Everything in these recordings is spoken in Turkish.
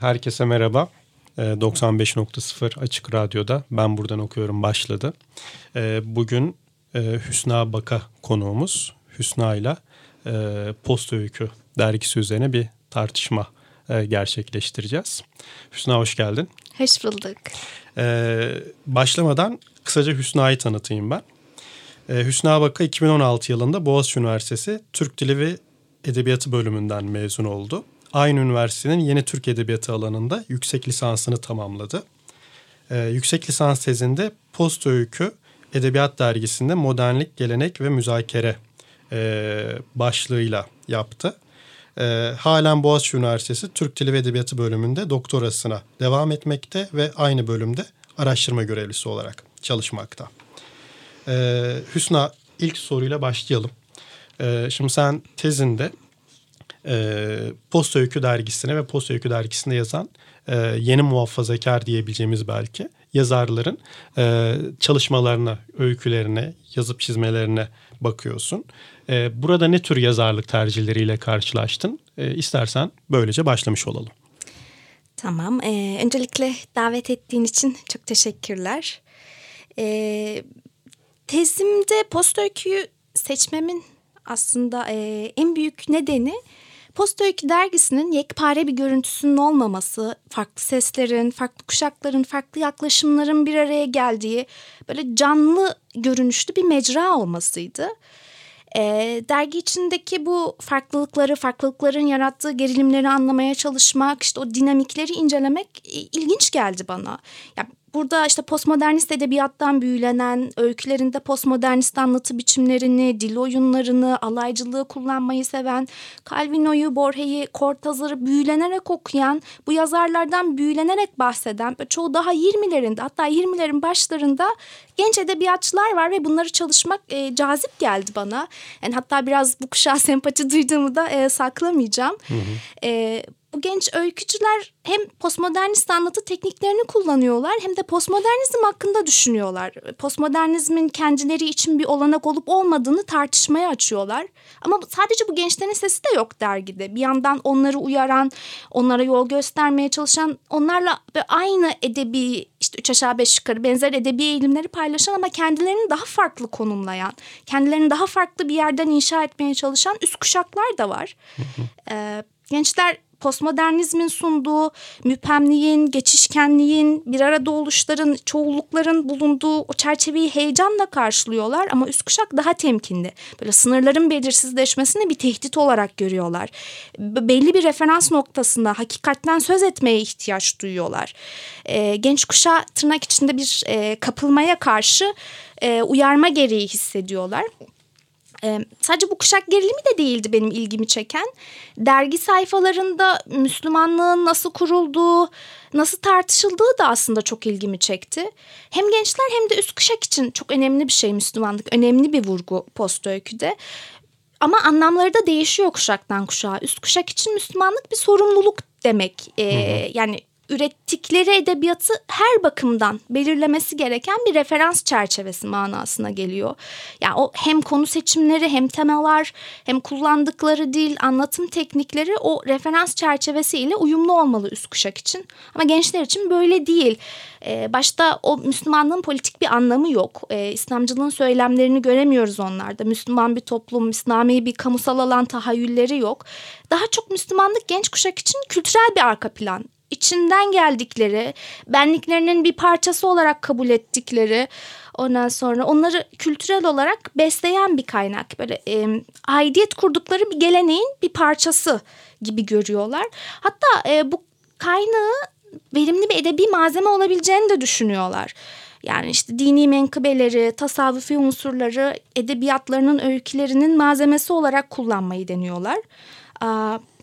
Herkese merhaba. 95.0 ee, Açık Radyo'da Ben Buradan Okuyorum başladı. Ee, bugün e, Hüsna Baka konuğumuz. Hüsna ile e, Post Öykü dergisi üzerine bir tartışma e, gerçekleştireceğiz. Hüsna hoş geldin. Hoş bulduk. Ee, başlamadan kısaca Hüsna'yı tanıtayım ben. Hüsna Baka 2016 yılında Boğaziçi Üniversitesi Türk Dili ve Edebiyatı bölümünden mezun oldu aynı üniversitenin yeni Türk Edebiyatı alanında yüksek lisansını tamamladı. Ee, yüksek lisans tezinde Post Öykü Edebiyat Dergisi'nde modernlik, gelenek ve müzakere e, başlığıyla yaptı. E, halen Boğaziçi Üniversitesi Türk Dili ve Edebiyatı bölümünde doktorasına devam etmekte ve aynı bölümde araştırma görevlisi olarak çalışmakta. E, Hüsna ilk soruyla başlayalım. E, şimdi sen tezinde e, Posta Öykü dergisine ve Posta Öykü dergisinde yazan e, yeni muhafazakar diyebileceğimiz belki yazarların e, çalışmalarına, öykülerine, yazıp çizmelerine bakıyorsun. E, burada ne tür yazarlık tercihleriyle karşılaştın? E, istersen böylece başlamış olalım. Tamam. E, öncelikle davet ettiğin için çok teşekkürler. E, tezimde post öyküyü seçmemin aslında e, en büyük nedeni Posta Öykü dergisinin yekpare bir görüntüsünün olmaması, farklı seslerin, farklı kuşakların, farklı yaklaşımların bir araya geldiği böyle canlı görünüşlü bir mecra olmasıydı. E, dergi içindeki bu farklılıkları, farklılıkların yarattığı gerilimleri anlamaya çalışmak, işte o dinamikleri incelemek ilginç geldi bana. Ya Burada işte postmodernist edebiyattan büyülenen, öykülerinde postmodernist anlatı biçimlerini, dil oyunlarını, alaycılığı kullanmayı seven, Calvino'yu, Borges'i, Cortázar'ı büyülenerek okuyan, bu yazarlardan büyülenerek bahseden, çoğu daha 20'lerinde hatta 20'lerin başlarında genç edebiyatçılar var ve bunları çalışmak e, cazip geldi bana. Yani hatta biraz bu kuşağa sempati duyduğumu da e, saklamayacağım. Hı hı. E, bu genç öykücüler hem postmodernist anlatı tekniklerini kullanıyorlar hem de postmodernizm hakkında düşünüyorlar. Postmodernizmin kendileri için bir olanak olup olmadığını tartışmaya açıyorlar. Ama sadece bu gençlerin sesi de yok dergide. Bir yandan onları uyaran, onlara yol göstermeye çalışan, onlarla aynı edebi işte üç aşağı beş yukarı benzer edebi eğilimleri paylaşan ama kendilerini daha farklı konumlayan, kendilerini daha farklı bir yerden inşa etmeye çalışan üst kuşaklar da var. ee, gençler postmodernizmin sunduğu müphemliğin, geçişkenliğin, bir arada oluşların, çoğullukların bulunduğu o çerçeveyi heyecanla karşılıyorlar ama üst kuşak daha temkinli. Böyle sınırların belirsizleşmesini bir tehdit olarak görüyorlar. Belli bir referans noktasında hakikatten söz etmeye ihtiyaç duyuyorlar. E, genç kuşa tırnak içinde bir e, kapılmaya karşı e, uyarma gereği hissediyorlar. Ee, sadece bu kuşak gerilimi de değildi benim ilgimi çeken. Dergi sayfalarında Müslümanlığın nasıl kurulduğu, nasıl tartışıldığı da aslında çok ilgimi çekti. Hem gençler hem de üst kuşak için çok önemli bir şey Müslümanlık. Önemli bir vurgu post öyküde. Ama anlamları da değişiyor kuşaktan kuşağa. Üst kuşak için Müslümanlık bir sorumluluk demek. Ee, Yani ürettikleri edebiyatı her bakımdan belirlemesi gereken bir referans çerçevesi manasına geliyor. Yani o hem konu seçimleri hem temalar hem kullandıkları dil, anlatım teknikleri o referans çerçevesiyle uyumlu olmalı üst kuşak için. Ama gençler için böyle değil. Ee, başta o Müslümanlığın politik bir anlamı yok. Ee, İslamcılığın söylemlerini göremiyoruz onlarda. Müslüman bir toplum, İslami bir kamusal alan tahayyülleri yok. Daha çok Müslümanlık genç kuşak için kültürel bir arka plan içinden geldikleri, benliklerinin bir parçası olarak kabul ettikleri, ondan sonra onları kültürel olarak besleyen bir kaynak. Böyle e, aidiyet kurdukları bir geleneğin bir parçası gibi görüyorlar. Hatta e, bu kaynağı verimli bir edebi malzeme olabileceğini de düşünüyorlar. Yani işte dini menkıbeleri, tasavvufi unsurları edebiyatlarının öykülerinin malzemesi olarak kullanmayı deniyorlar.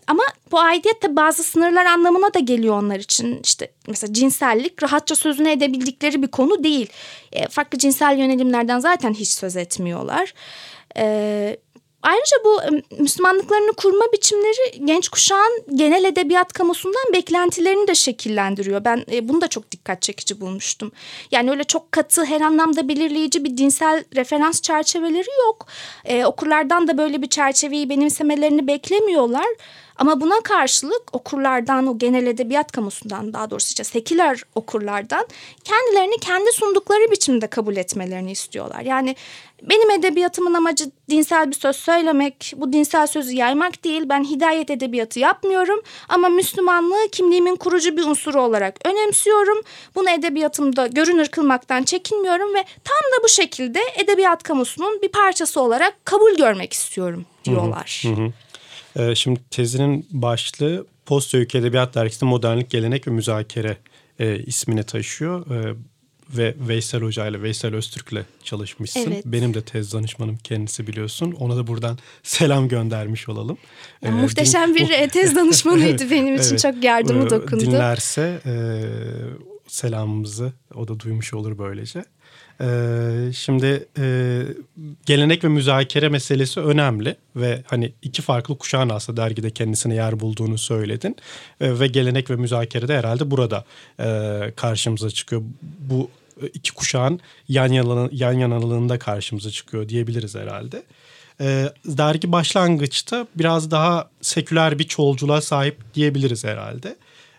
Ama bu aidiyet de bazı sınırlar anlamına da geliyor onlar için. İşte mesela cinsellik rahatça sözünü edebildikleri bir konu değil. E, farklı cinsel yönelimlerden zaten hiç söz etmiyorlar. E, Ayrıca bu Müslümanlıklarını kurma biçimleri genç kuşağın genel edebiyat kamusundan beklentilerini de şekillendiriyor. Ben e, bunu da çok dikkat çekici bulmuştum. Yani öyle çok katı her anlamda belirleyici bir dinsel referans çerçeveleri yok. Ee, okurlardan da böyle bir çerçeveyi benimsemelerini beklemiyorlar. Ama buna karşılık okurlardan o genel edebiyat kamusundan daha doğrusu işte seküler okurlardan kendilerini kendi sundukları biçimde kabul etmelerini istiyorlar. Yani benim edebiyatımın amacı dinsel bir söz söylemek, bu dinsel sözü yaymak değil. Ben hidayet edebiyatı yapmıyorum ama Müslümanlığı kimliğimin kurucu bir unsuru olarak önemsiyorum. Bunu edebiyatımda görünür kılmaktan çekinmiyorum ve tam da bu şekilde edebiyat kamusunun bir parçası olarak kabul görmek istiyorum diyorlar. Hı hı hı. Ee, şimdi tezinin başlığı Post Öykü Edebiyat Dergisi'nde Modernlik, Gelenek ve Müzakere e, ismini taşıyor. E, ve Veysel Hoca ile Veysel Öztürk ile çalışmışsın. Evet. Benim de tez danışmanım kendisi biliyorsun. Ona da buradan selam göndermiş olalım. Ya, ee, muhteşem din... bir e, tez danışmanıydı benim için evet. çok yardımı ee, dokundu. Dinlerse e, selamımızı o da duymuş olur böylece. Ee, şimdi e, gelenek ve müzakere meselesi önemli ve hani iki farklı kuşağın aslında dergide kendisine yer bulduğunu söyledin ee, ve gelenek ve müzakere de herhalde burada e, karşımıza çıkıyor. Bu iki kuşağın yan yana yan yanalığında karşımıza çıkıyor diyebiliriz herhalde. Ee, dergi başlangıçta biraz daha seküler bir çoğulculuğa sahip diyebiliriz herhalde.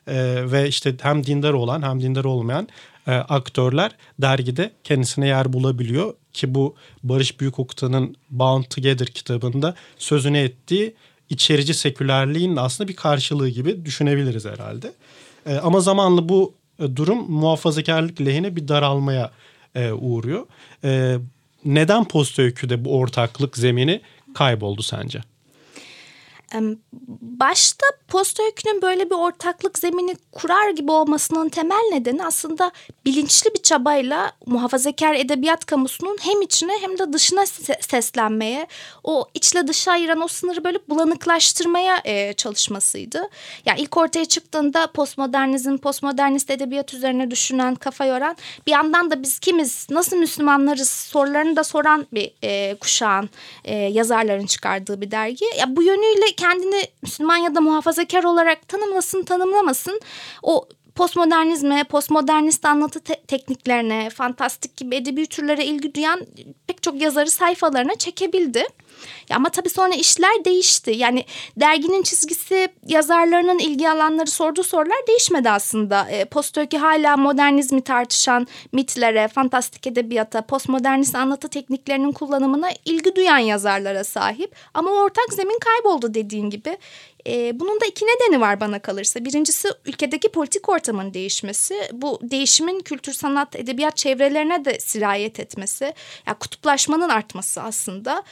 Ee, ve işte hem dindar olan hem dindar olmayan e, aktörler dergide kendisine yer bulabiliyor ki bu Barış Büyükokuta'nın Bound Together kitabında sözünü ettiği içerici sekülerliğin aslında bir karşılığı gibi düşünebiliriz herhalde. E, ama zamanla bu e, durum muhafazakarlık lehine bir daralmaya e, uğruyor. E, neden post öyküde bu ortaklık zemini kayboldu sence? Başta post öykünün böyle bir ortaklık zemini kurar gibi olmasının temel nedeni aslında bilinçli bir çabayla muhafazakar edebiyat kamusunun hem içine hem de dışına seslenmeye, o içle dışa ayıran o sınırı böyle bulanıklaştırmaya e, çalışmasıydı. Yani ilk ortaya çıktığında postmodernizm, postmodernist edebiyat üzerine düşünen, kafa yoran, bir yandan da biz kimiz, nasıl Müslümanlarız sorularını da soran bir e, kuşağın, e, yazarların çıkardığı bir dergi. Ya bu yönüyle kendini Müslüman ya da muhafazakar olarak tanımlasın tanımlamasın. O postmodernizme, postmodernist anlatı te- tekniklerine, fantastik gibi edebi türlere ilgi duyan pek çok yazarı sayfalarına çekebildi. Ya ama tabii sonra işler değişti. Yani derginin çizgisi, yazarlarının ilgi alanları sorduğu sorular değişmedi aslında. E, Postöki hala modernizmi tartışan mitlere, fantastik edebiyata, postmodernist anlatı tekniklerinin kullanımına ilgi duyan yazarlara sahip. Ama ortak zemin kayboldu dediğin gibi. E, bunun da iki nedeni var bana kalırsa. Birincisi ülkedeki politik ortamın değişmesi. Bu değişimin kültür, sanat, edebiyat çevrelerine de sirayet etmesi. Ya yani kutuplaşmanın artması aslında.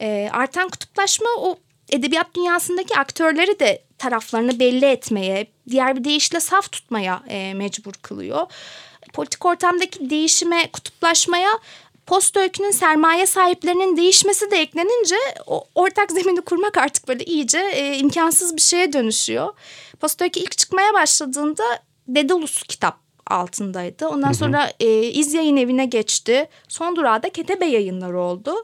E, artan kutuplaşma o edebiyat dünyasındaki aktörleri de taraflarını belli etmeye, diğer bir deyişle saf tutmaya e, mecbur kılıyor. Politik ortamdaki değişime, kutuplaşmaya post öykünün sermaye sahiplerinin değişmesi de eklenince o ortak zemini kurmak artık böyle iyice e, imkansız bir şeye dönüşüyor. Post öykü ilk çıkmaya başladığında Dedalus kitap altındaydı. Ondan hı hı. sonra e, İz Yayın Evi'ne geçti. Son durağı da Ketebe yayınları oldu.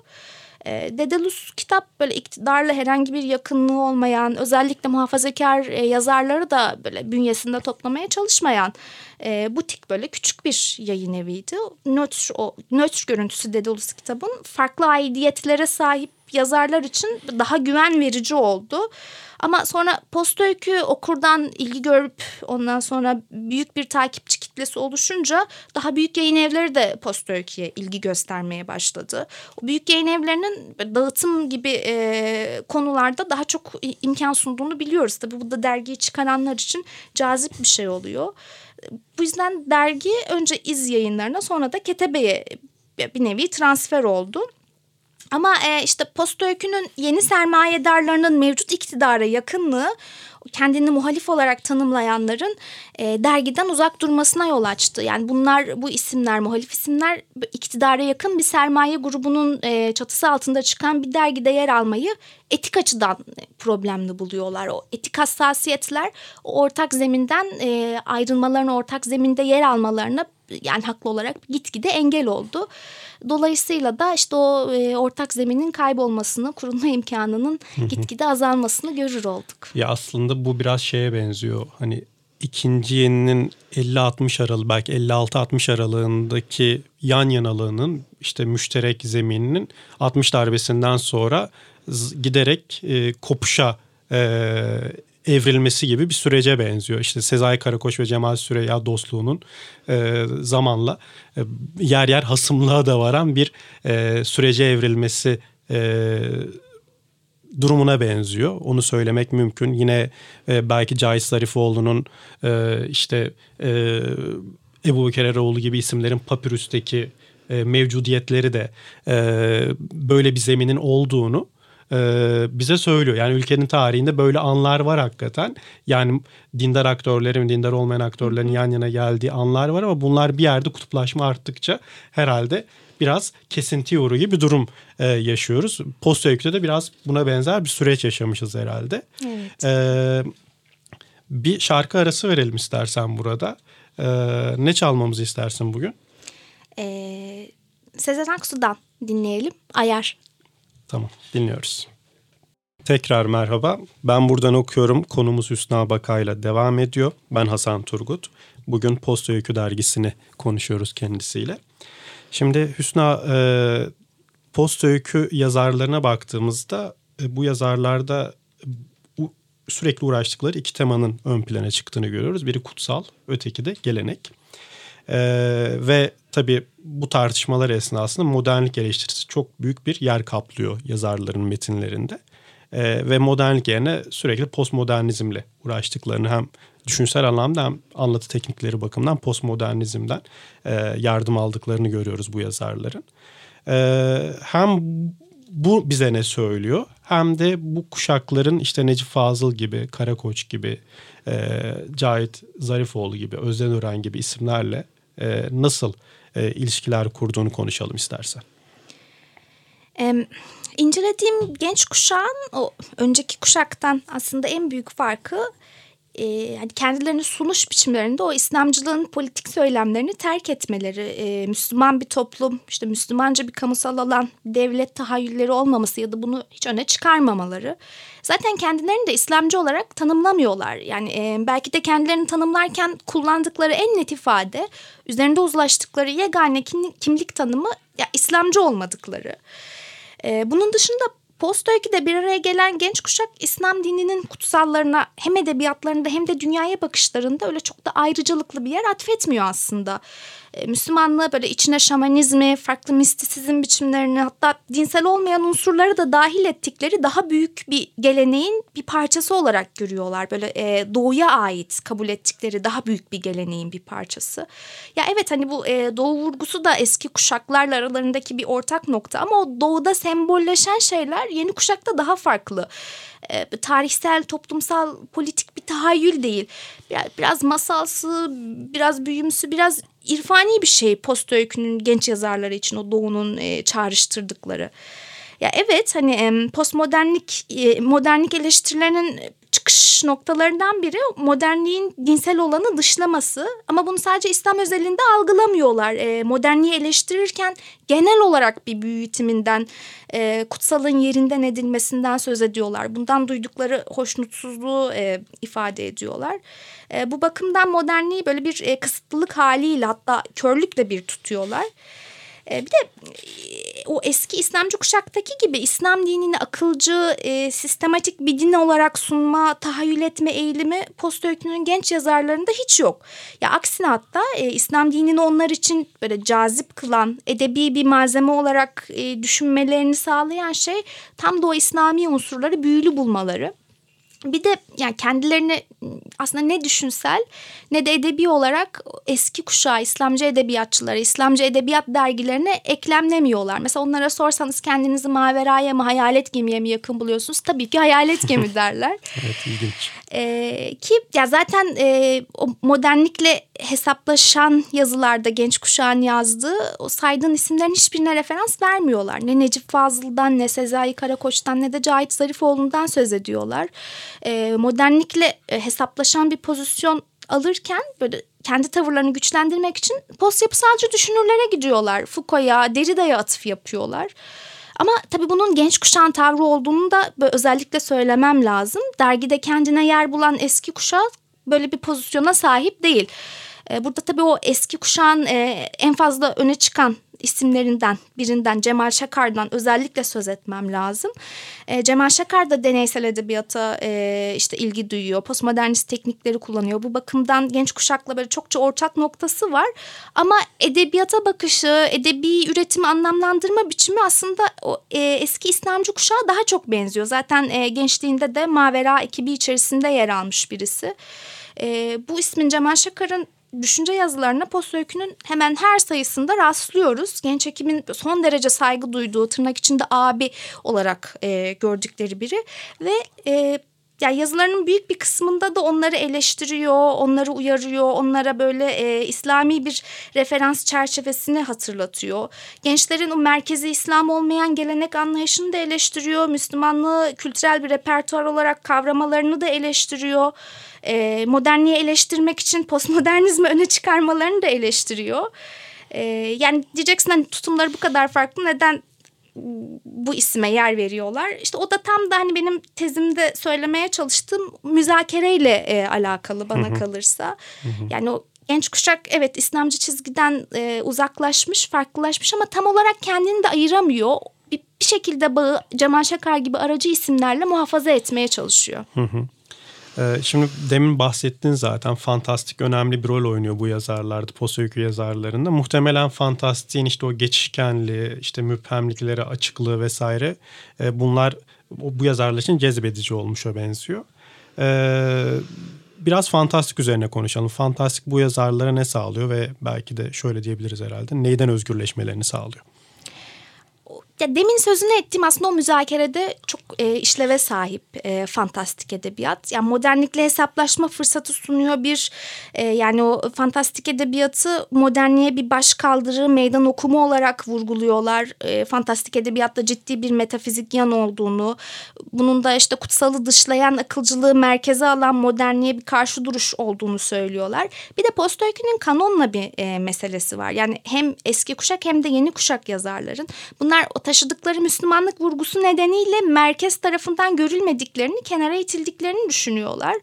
E, Dedalus kitap böyle iktidarla herhangi bir yakınlığı olmayan, özellikle muhafazakar e, yazarları da böyle bünyesinde toplamaya çalışmayan e, butik böyle küçük bir yayın eviydi. Nötr, o, nötr görüntüsü Dedalus kitabın farklı aidiyetlere sahip yazarlar için daha güven verici oldu. Ama sonra post öykü okurdan ilgi görüp ondan sonra büyük bir takipçi kitlesi oluşunca daha büyük yayın evleri de post öyküye ilgi göstermeye başladı. O büyük yayın evlerinin dağıtım gibi e, konularda daha çok imkan sunduğunu biliyoruz. Tabii bu da dergiyi çıkaranlar için cazip bir şey oluyor. Bu yüzden dergi önce iz yayınlarına sonra da Ketebe'ye bir nevi transfer oldu. Ama e, işte post öykünün yeni sermayedarlarının mevcut iktidara yakınlığı kendini muhalif olarak tanımlayanların e, dergiden uzak durmasına yol açtı. Yani bunlar bu isimler muhalif isimler iktidara yakın bir sermaye grubunun e, çatısı altında çıkan bir dergide yer almayı etik açıdan problemli buluyorlar. O etik hassasiyetler o ortak zeminden e, ayrılmalarını ortak zeminde yer almalarına yani haklı olarak gitgide engel oldu. Dolayısıyla da işte o e, ortak zeminin kaybolmasını, kurulma imkanının gitgide azalmasını görür olduk. Ya aslında bu biraz şeye benziyor. Hani ikinci yeninin 50-60 aralığı belki 56-60 aralığındaki yan yanalığının işte müşterek zemininin 60 darbesinden sonra giderek e, kopuşa e, evrilmesi gibi bir sürece benziyor. İşte Sezai Karakoç ve Cemal Süreyya dostluğunun e, zamanla e, yer yer hasımlığa da varan bir e, sürece evrilmesi e, durumuna benziyor. Onu söylemek mümkün. Yine e, belki Cahit Zarifoğlu'nun e, işte e, Ebu Bekir Eroğlu gibi isimlerin Papyrus'teki e, mevcudiyetleri de e, böyle bir zeminin olduğunu e, bize söylüyor. Yani ülkenin tarihinde böyle anlar var hakikaten. Yani dindar aktörlerin, dindar olmayan aktörlerin yan yana geldiği anlar var ama bunlar bir yerde kutuplaşma arttıkça herhalde biraz kesinti uğru gibi bir durum e, yaşıyoruz. Post de biraz buna benzer bir süreç yaşamışız herhalde. Evet. E, bir şarkı arası verelim istersen burada. E, ne çalmamızı istersin bugün? E, Sezen Aksu'dan dinleyelim. Ayar. Tamam dinliyoruz. Tekrar merhaba. Ben buradan okuyorum. Konumuz Hüsna Bakay'la devam ediyor. Ben Hasan Turgut. Bugün Posta Öykü dergisini konuşuyoruz kendisiyle. Şimdi Hüsna e, Posta Öykü yazarlarına baktığımızda e, bu yazarlarda bu, sürekli uğraştıkları iki temanın ön plana çıktığını görüyoruz. Biri kutsal, öteki de gelenek. E, ve tabii bu tartışmalar esnasında modernlik eleştirisi çok büyük bir yer kaplıyor yazarların metinlerinde. E, ve modernlik yerine sürekli postmodernizmle uğraştıklarını hem düşünsel anlamda hem anlatı teknikleri bakımından postmodernizmden e, yardım aldıklarını görüyoruz bu yazarların. E, hem bu bize ne söylüyor hem de bu kuşakların işte Necip Fazıl gibi, Karakoç gibi, e, Cahit Zarifoğlu gibi, Özden Ören gibi isimlerle e, nasıl e, ilişkiler kurduğunu konuşalım istersen. E, incelediğim genç kuşağın o önceki kuşaktan aslında en büyük farkı e, hani kendilerini sunuş biçimlerinde o İslamcılığın politik söylemlerini terk etmeleri, e, Müslüman bir toplum, işte Müslümanca bir kamusal alan, devlet tahayyülleri olmaması ya da bunu hiç öne çıkarmamaları. Zaten kendilerini de İslamcı olarak tanımlamıyorlar. Yani e, belki de kendilerini tanımlarken kullandıkları en net ifade, üzerinde uzlaştıkları yegane kimlik tanımı ya İslamcı olmadıkları. E, bunun dışında Post öyküde bir araya gelen genç kuşak İslam dininin kutsallarına hem edebiyatlarında hem de dünyaya bakışlarında öyle çok da ayrıcalıklı bir yer atfetmiyor aslında. E, Müslümanlığı böyle içine şamanizmi, farklı mistisizm biçimlerini hatta dinsel olmayan unsurları da dahil ettikleri daha büyük bir geleneğin bir parçası olarak görüyorlar. Böyle e, doğuya ait kabul ettikleri daha büyük bir geleneğin bir parçası. Ya evet hani bu e, doğu vurgusu da eski kuşaklarla aralarındaki bir ortak nokta ama o doğuda sembolleşen şeyler yeni kuşakta daha farklı e, tarihsel, toplumsal, politik bir tahayyül değil. Biraz, biraz masalsı, biraz büyümsü, biraz irfani bir şey post öykünün genç yazarları için o doğunun e, çağrıştırdıkları. Ya evet hani postmodernlik e, modernlik eleştirilerinin çıkış noktalarından biri modernliğin dinsel olanı dışlaması. Ama bunu sadece İslam özelinde algılamıyorlar. E, modernliği eleştirirken genel olarak bir büyütiminden, e, kutsalın yerinden edilmesinden söz ediyorlar. Bundan duydukları hoşnutsuzluğu e, ifade ediyorlar. E, bu bakımdan modernliği böyle bir e, kısıtlılık haliyle hatta körlükle bir tutuyorlar. E, bir de e, o eski İslamcı kuşaktaki gibi İslam dinini akılcı, e, sistematik bir din olarak sunma, tahayyül etme eğilimi post öykünün genç yazarlarında hiç yok. Ya aksine hatta e, İslam dinini onlar için böyle cazip kılan, edebi bir malzeme olarak e, düşünmelerini sağlayan şey tam da o İslami unsurları büyülü bulmaları. Bir de yani kendilerini aslında ne düşünsel ne de edebi olarak eski kuşağı İslamcı edebiyatçılara, İslamcı edebiyat dergilerine eklemlemiyorlar. Mesela onlara sorsanız kendinizi maveraya mı hayalet gemiye mi yakın buluyorsunuz? Tabii ki hayalet gemi derler. evet ilginç. Ee, ki ya zaten e, o modernlikle hesaplaşan yazılarda genç kuşağın yazdığı o saydığın isimlerin hiçbirine referans vermiyorlar. Ne Necip Fazıl'dan ne Sezai Karakoç'tan ne de Cahit Zarifoğlu'ndan söz ediyorlar. Ee, modernlikle e, hesaplaşan bir pozisyon alırken böyle kendi tavırlarını güçlendirmek için post yapısalcı düşünürlere gidiyorlar. Foucault'a, Derrida'ya atıf yapıyorlar. Ama tabii bunun genç kuşağın tavrı olduğunu da özellikle söylemem lazım. Dergide kendine yer bulan eski kuşak böyle bir pozisyona sahip değil. Ee, burada tabii o eski kuşağın e, en fazla öne çıkan isimlerinden birinden Cemal Şakar'dan özellikle söz etmem lazım. E, Cemal Şakar da deneysel edebiyata e, işte ilgi duyuyor. Postmodernist teknikleri kullanıyor. Bu bakımdan genç kuşakla böyle çokça ortak noktası var. Ama edebiyata bakışı, edebi üretimi anlamlandırma biçimi aslında o e, eski İslamcı kuşağa daha çok benziyor. Zaten e, gençliğinde de Mavera ekibi içerisinde yer almış birisi. E, bu ismin Cemal Şakar'ın düşünce yazılarına Post hemen her sayısında rastlıyoruz. Genç ekibin son derece saygı duyduğu tırnak içinde abi olarak e, gördükleri biri ve e, yani yazılarının büyük bir kısmında da onları eleştiriyor, onları uyarıyor, onlara böyle e, İslami bir referans çerçevesini hatırlatıyor. Gençlerin o merkezi İslam olmayan gelenek anlayışını da eleştiriyor. Müslümanlığı kültürel bir repertuar olarak kavramalarını da eleştiriyor. E, modernliği eleştirmek için postmodernizmi öne çıkarmalarını da eleştiriyor. E, yani diyeceksin hani tutumları bu kadar farklı neden bu isime yer veriyorlar. İşte o da tam da hani benim tezimde söylemeye çalıştığım müzakereyle e, alakalı bana kalırsa. Yani o genç kuşak evet İslamcı çizgiden e, uzaklaşmış, farklılaşmış ama tam olarak kendini de ayıramıyor. Bir, bir şekilde bağı Cemal Şakar gibi aracı isimlerle muhafaza etmeye çalışıyor. Hı hı. Ee, şimdi demin bahsettin zaten fantastik önemli bir rol oynuyor bu yazarlarda, post öykü yazarlarında. Muhtemelen fantastiğin işte o geçişkenliği, işte müphemlikleri, açıklığı vesaire e, bunlar bu yazarlar için cezbedici olmuşa benziyor. Ee, biraz fantastik üzerine konuşalım. Fantastik bu yazarlara ne sağlıyor ve belki de şöyle diyebiliriz herhalde neyden özgürleşmelerini sağlıyor? Ya demin sözünü ettiğim aslında o müzakerede çok e, işleve sahip e, fantastik edebiyat. Yani modernlikle hesaplaşma fırsatı sunuyor bir e, yani o fantastik edebiyatı modernliğe bir baş kaldırı meydan okuma olarak vurguluyorlar. E, fantastik edebiyatta ciddi bir metafizik yan olduğunu, bunun da işte kutsalı dışlayan akılcılığı merkeze alan modernliğe bir karşı duruş olduğunu söylüyorlar. Bir de post öykünün kanonla bir e, meselesi var. Yani hem eski kuşak hem de yeni kuşak yazarların. Bunlar o taşıdıkları Müslümanlık vurgusu nedeniyle merkez tarafından görülmediklerini, kenara itildiklerini düşünüyorlar.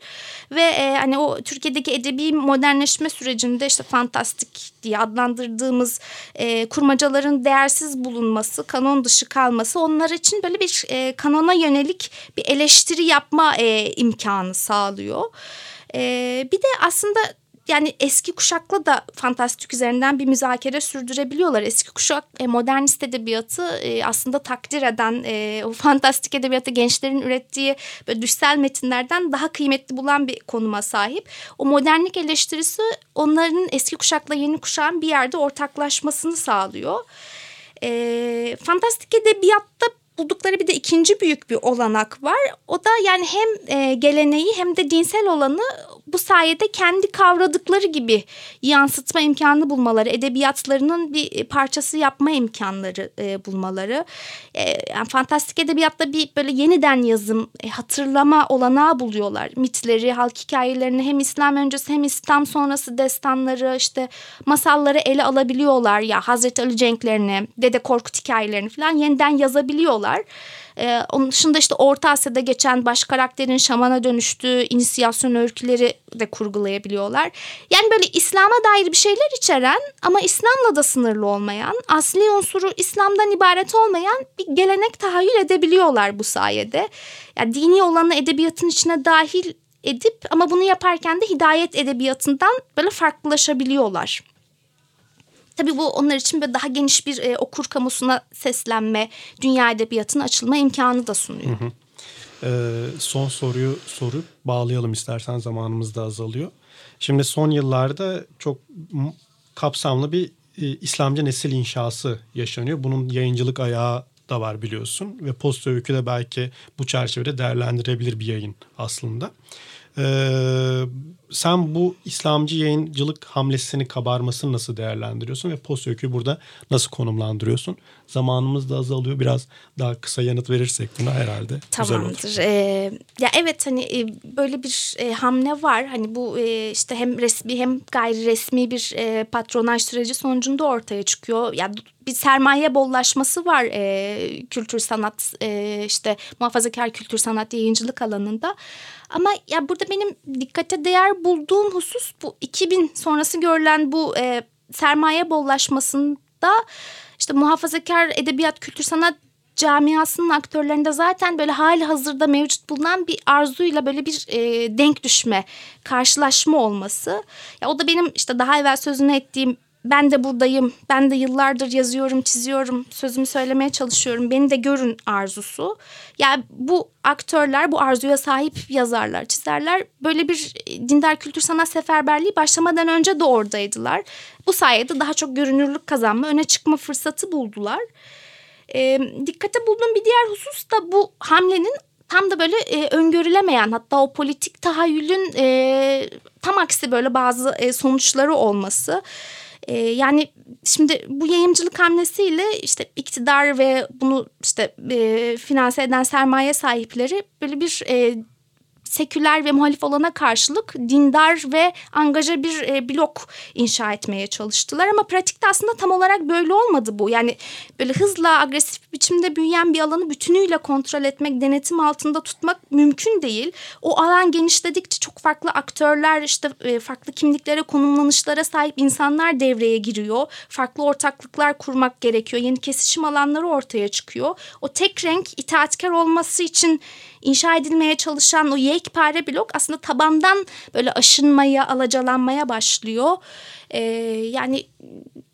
Ve e, hani o Türkiye'deki edebi modernleşme sürecinde işte fantastik diye adlandırdığımız e, kurmacaların değersiz bulunması, kanon dışı kalması onlar için böyle bir e, kanona yönelik bir eleştiri yapma e, imkanı sağlıyor. E, bir de aslında yani eski kuşakla da fantastik üzerinden bir müzakere sürdürebiliyorlar. Eski kuşak e, modernist edebiyatı e, aslında takdir eden e, o fantastik edebiyatı gençlerin ürettiği böyle düşsel metinlerden daha kıymetli bulan bir konuma sahip. O modernlik eleştirisi onların eski kuşakla yeni kuşağın bir yerde ortaklaşmasını sağlıyor. E, fantastik edebiyatta buldukları bir de ikinci büyük bir olanak var. O da yani hem e, geleneği hem de dinsel olanı bu sayede kendi kavradıkları gibi yansıtma imkanı bulmaları, edebiyatlarının bir parçası yapma imkanları e, bulmaları. E, yani fantastik edebiyatta bir böyle yeniden yazım, e, hatırlama olanağı buluyorlar. Mitleri, halk hikayelerini hem İslam öncesi hem İslam sonrası destanları, işte masalları ele alabiliyorlar. Ya Hazreti Ali Cenklerini, Dede Korkut hikayelerini falan yeniden yazabiliyorlar. Ee, onun dışında işte Orta Asya'da geçen baş karakterin şamana dönüştüğü inisiyasyon öyküleri de kurgulayabiliyorlar. Yani böyle İslam'a dair bir şeyler içeren ama İslam'la da sınırlı olmayan, asli unsuru İslam'dan ibaret olmayan bir gelenek tahayyül edebiliyorlar bu sayede. Yani dini olanı edebiyatın içine dahil edip ama bunu yaparken de hidayet edebiyatından böyle farklılaşabiliyorlar. Tabii bu onlar için böyle daha geniş bir e, okur kamusuna seslenme, dünya edebiyatına açılma imkanı da sunuyor. Hı hı. e, son soruyu sorup bağlayalım istersen zamanımız da azalıyor. Şimdi son yıllarda çok kapsamlı bir e, İslamcı nesil inşası yaşanıyor. Bunun yayıncılık ayağı da var biliyorsun ve Posta Öykü de belki bu çerçevede değerlendirebilir bir yayın aslında. Ee, sen bu İslamcı yayıncılık hamlesini kabarmasını nasıl değerlendiriyorsun ve Öykü'yü burada nasıl konumlandırıyorsun? Zamanımız da azalıyor. Biraz daha kısa yanıt verirsek buna herhalde Tamamdır. Ee, ya evet hani e, böyle bir e, hamle var. Hani bu e, işte hem resmi hem gayri resmi bir e, patronaj süreci sonucunda ortaya çıkıyor. Ya bir sermaye bollaşması var e, kültür sanat e, işte muhafazakar kültür sanat yayıncılık alanında. Ama ya burada benim dikkate değer bulduğum husus bu 2000 sonrası görülen bu e, sermaye bollaşmasında işte muhafazakar edebiyat kültür sanat camiasının aktörlerinde zaten böyle hali hazırda mevcut bulunan bir arzuyla böyle bir e, denk düşme, karşılaşma olması. Ya o da benim işte daha evvel sözünü ettiğim ben de buradayım, ben de yıllardır yazıyorum, çiziyorum, sözümü söylemeye çalışıyorum, beni de görün arzusu. Yani bu aktörler, bu arzuya sahip yazarlar, çizerler böyle bir e, dindar kültür sanat seferberliği başlamadan önce de oradaydılar. Bu sayede daha çok görünürlük kazanma, öne çıkma fırsatı buldular. E, dikkate bulduğum bir diğer husus da bu hamlenin tam da böyle e, öngörülemeyen hatta o politik tahayyülün e, tam aksi böyle bazı e, sonuçları olması. E, yani şimdi bu yayımcılık hamlesiyle işte iktidar ve bunu işte e, finanse eden sermaye sahipleri böyle bir e, seküler ve muhalif olana karşılık dindar ve angaja bir e, blok inşa etmeye çalıştılar. Ama pratikte aslında tam olarak böyle olmadı bu. Yani böyle hızla agresif biçimde büyüyen bir alanı bütünüyle kontrol etmek, denetim altında tutmak mümkün değil. O alan genişledikçe çok farklı aktörler işte e, farklı kimliklere, konumlanışlara sahip insanlar devreye giriyor. Farklı ortaklıklar kurmak gerekiyor. Yeni kesişim alanları ortaya çıkıyor. O tek renk itaatkar olması için inşa edilmeye çalışan o yekpare blok aslında tabandan böyle aşınmaya, alacalanmaya başlıyor. Ee, yani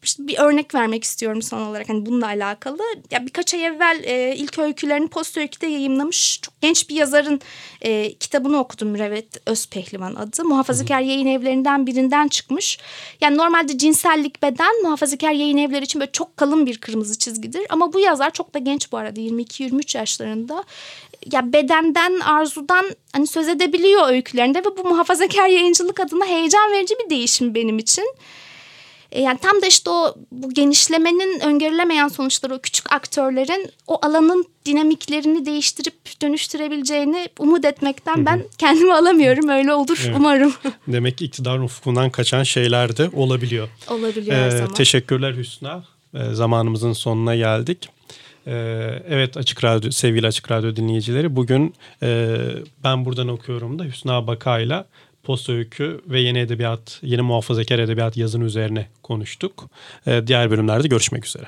işte bir örnek vermek istiyorum son olarak hani bununla alakalı. Ya birkaç ay evvel e, ilk öykülerini Post Öykü'de yayımlamış çok genç bir yazarın e, kitabını okudum Mürevvet Özpehlivan adı. Muhafazakar yayın evlerinden birinden çıkmış. Yani normalde cinsellik beden muhafazakar yayın evleri için böyle çok kalın bir kırmızı çizgidir. Ama bu yazar çok da genç bu arada 22-23 yaşlarında ya bedenden, arzudan hani söz edebiliyor öykülerinde ve bu muhafazakar yayıncılık adına heyecan verici bir değişim benim için. E, yani tam da işte o bu genişlemenin öngörülemeyen sonuçları o küçük aktörlerin o alanın dinamiklerini değiştirip dönüştürebileceğini umut etmekten ben kendimi alamıyorum. Öyle olur evet. umarım. Demek ki iktidar ufkundan kaçan şeyler de olabiliyor. Olabiliyor ee, her zaman. Teşekkürler Hüsna. Ee, zamanımızın sonuna geldik. Ee, evet Açık Radyo, sevgili Açık Radyo dinleyicileri bugün e, ben buradan okuyorum da Hüsna Baka'yla posta öykü ve yeni edebiyat, yeni muhafazakar edebiyat yazın üzerine konuştuk. Ee, diğer bölümlerde görüşmek üzere.